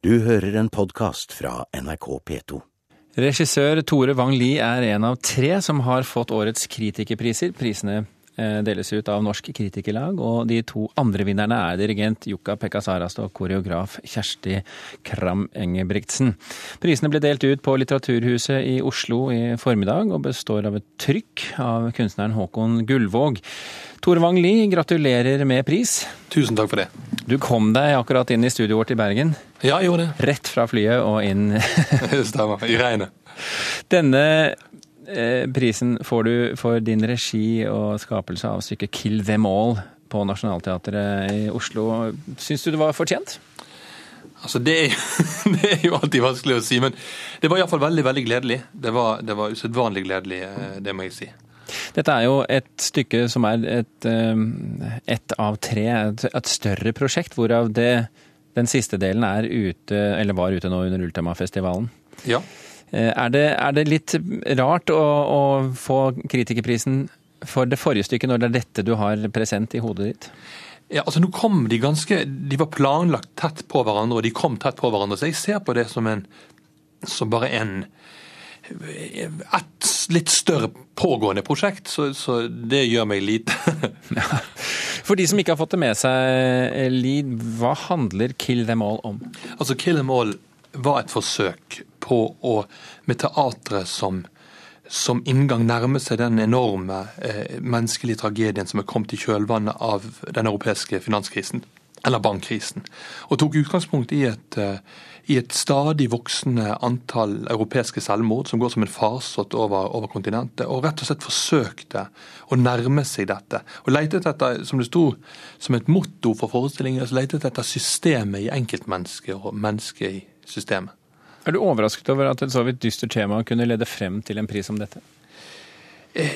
Du hører en podkast fra NRK P2. Regissør Tore Wang Lie er en av tre som har fått årets kritikerpriser. Prisene deles ut av Norsk Kritikerlag, og de to andre vinnerne er dirigent Jukka Pekka Sarast og koreograf Kjersti Kram Engebrigtsen. Prisene ble delt ut på Litteraturhuset i Oslo i formiddag, og består av et trykk av kunstneren Håkon Gullvåg. Tore Wang Lie, gratulerer med pris. Tusen takk for det. Du kom deg akkurat inn i studioet vårt i Bergen. Ja, jeg gjorde det. Rett fra flyet og inn. Stemmer. I regnet. Denne eh, prisen får du for din regi og skapelse av stykket 'Kill Them All' på Nationaltheatret i Oslo. Syns du det var fortjent? Altså, det er, det er jo alltid vanskelig å si, men det var iallfall veldig veldig gledelig. Det var, det var usedvanlig gledelig, eh, det må jeg si. Dette er jo et stykke som er et, et av tre, et, et, større prosjekt, hvorav det, den siste delen er ute, eller var ute nå under Ultima-festivalen. Ja. Er det, er det, litt rart å, å, få kritikerprisen for det forrige stykket, når det er dette du har present i hodet ditt? Ja, altså nå kom De ganske, de var planlagt tett på hverandre, og de kom tett på hverandre. Så jeg ser på det som, en, som bare en et litt større pågående prosjekt, så, så det gjør meg lite. ja. For de som ikke har fått det med seg, Lid, hva handler 'Kill Them All' om? Altså, 'Kill Them All' var et forsøk på å, med teatret som, som inngang, nærme seg den enorme eh, menneskelige tragedien som er kommet i kjølvannet av den europeiske finanskrisen, eller bankkrisen, og tok utgangspunkt i et eh, i et stadig voksende antall europeiske selvmord som går som en farsott over, over, kontinentet, og rett og slett forsøkte å nærme seg dette. Og letet etter, som det sto som et motto for forestillingen, så letet etter systemet i enkeltmennesket og mennesket i systemet. Er du overrasket over at et så vidt dystert tema kunne lede frem til en pris som dette?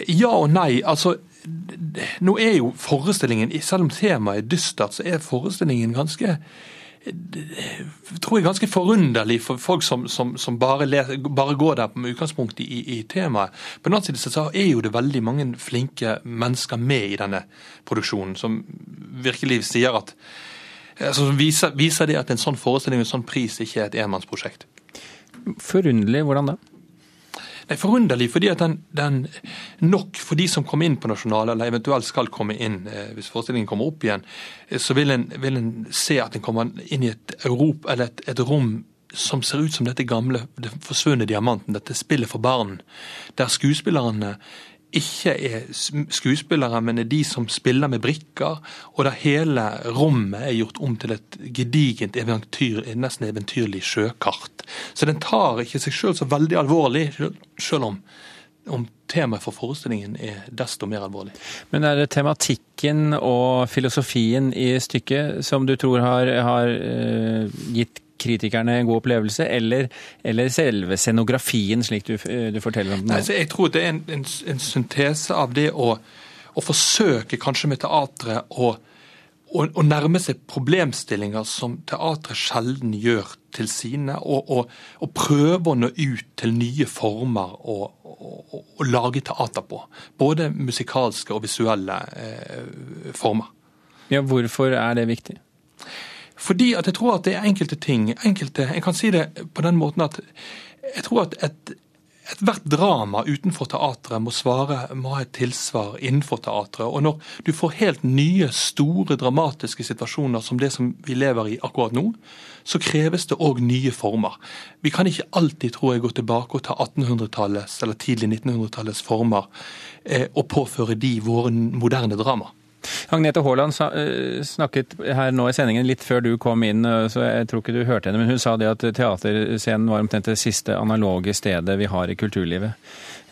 Ja og nei. altså nå er jo forestillingen, Selv om temaet er dystert, så er forestillingen ganske tror jeg ganske forunderlig for folk som, som, som bare, leser, bare, går der med utgangspunkt i, i, temaet. På den annen side så er jo det veldig mange flinke mennesker med i denne produksjonen, som virkelig sier at altså viser, viser det at en sånn forestilling og en sånn pris ikke er et enmannsprosjekt. Forunderlig, hvordan da? Nei, Forunderlig fordi at den, den, nok for de som kommer inn på nasjonale, eller eventuelt skal komme inn eh, hvis forestillingen kommer opp igjen, eh, så vil en, vil en se at en kommer inn i et, Europa, eller et, et rom som ser ut som dette gamle, det forsvunne diamanten, dette spillet for barn, der skuespillerne ikke er skuespillere, men er de som spiller med brikker, og der hele rommet er gjort om til et gedigent eventyr, nesten eventyrlig sjøkart. Så den tar ikke seg sjøl så veldig alvorlig, sjøl om, om temaet for forestillingen er desto mer alvorlig. Men er det tematikken og filosofien i stykket som du tror har, har uh, gitt kritikerne en god opplevelse, eller, eller selve scenografien, slik du, du forteller om den? Nei, jeg tror det er en, en, en syntese av det å, å, forsøke kanskje med teatret å, å, å nærme seg problemstillinger som teatret sjelden gjør til sine, og, og, og, prøve å nå ut til nye former å, lage teater på. Både musikalske og visuelle eh, former. Ja, Hvorfor er det viktig? Fordi at jeg tror at det er enkelte ting enkelte, Jeg kan si det på den måten at jeg tror at et drama utenfor teatret må, svare, må ha et tilsvar innenfor teatret. Og når du får helt nye, store, dramatiske situasjoner som det som vi lever i akkurat nå, så kreves det òg nye former. Vi kan ikke alltid, tror jeg, gå tilbake og ta 1800-tallets eller tidlig 1900-tallets former eh, og påføre de våre moderne drama. Agnete Haaland eh, snakket her nå i sendingen litt før du kom inn, eh, så jeg tror ikke du hørte henne, men hun sa det at teaterscenen var omtrent det siste analoge stedet vi har i kulturlivet.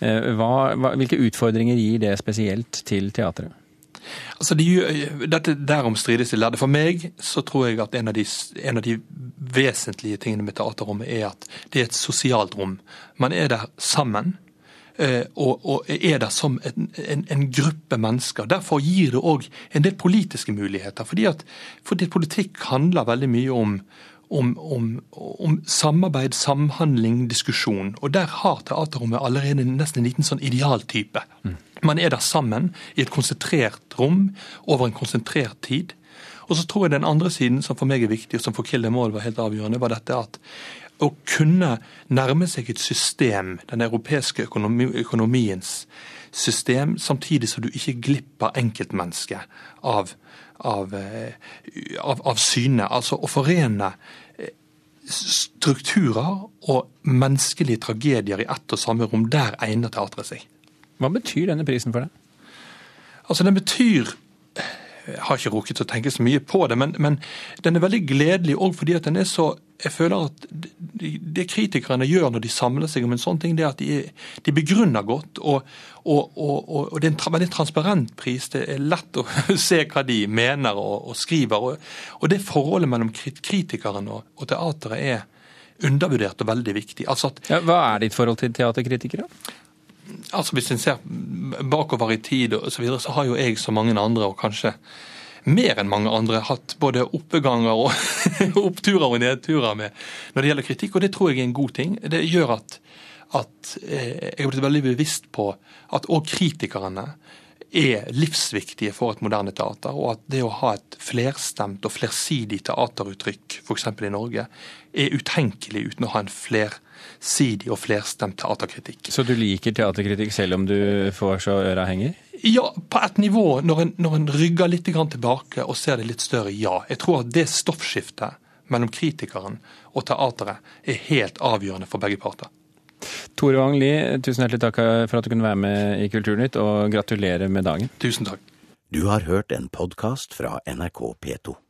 Eh, hva, hvilke utfordringer gir det spesielt til teatret? Altså, de, dette Derom strides de lærde. For meg så tror jeg at en av, de, en av de vesentlige tingene med teaterrommet er at det er et sosialt rom. Man er der sammen. Eh, og, og, er der som en, en, en, gruppe mennesker. Derfor gir det òg en del politiske muligheter. fordi at, fordi politikk handler veldig mye om, om, om, om, samarbeid, samhandling, diskusjon. Og der har teaterrommet allerede nesten en liten sånn idealtype. Man er der sammen i et konsentrert rom over en konsentrert tid. Og så tror jeg den andre siden som for meg er viktig, og som for Kill Them All var helt avgjørende, var dette at å kunne nærme seg et system, den europeiske økonomi, økonomiens system, samtidig som du ikke glipper enkeltmennesket av, av, eh, av, av syne. Altså å forene eh, strukturer og menneskelige tragedier i ett og samme rom. Der egner teatret seg. Hva betyr denne prisen for deg? Altså, den betyr jeg har ikke rukket å tenke så mye på det, men, men den er veldig gledelig òg fordi at den er så Jeg føler at det, kritikerne gjør når de samler seg om en sånn ting, det er at de, de begrunner godt. Og, og, og, og, det er en veldig transparent pris. Det er lett å se hva de mener og, skriver. Og, det forholdet mellom kritikeren og, teateret er undervurdert og veldig viktig. Altså at, ja, hva er ditt forhold til teaterkritikere? altså Hvis en ser bakover i tid, og så, videre, så har jo jeg som mange andre, og kanskje mer enn mange andre, hatt både oppeganger og oppturer og nedturer med når det gjelder kritikk. Og det tror jeg er en god ting. Det gjør at, at eh, jeg har blitt veldig bevisst på at òg kritikerne er livsviktige for et moderne teater, og at det å ha et flerstemt og flersidig teateruttrykk, f.eks. i Norge, er utenkelig uten å ha en flersidig og flerstemt teaterkritikk. Så du liker teaterkritikk selv om du får så øra henger? Ja, på et nivå. Når en, når en rygger litt tilbake og ser det litt større, ja. Jeg tror at det stoffskiftet mellom kritikeren og teateret er helt avgjørende for begge parter. Tore Wang Lie, tusen hjertelig takk for at du kunne være med i Kulturnytt, og gratulerer med dagen. Tusen takk. Du har hørt en podkast fra NRK P2.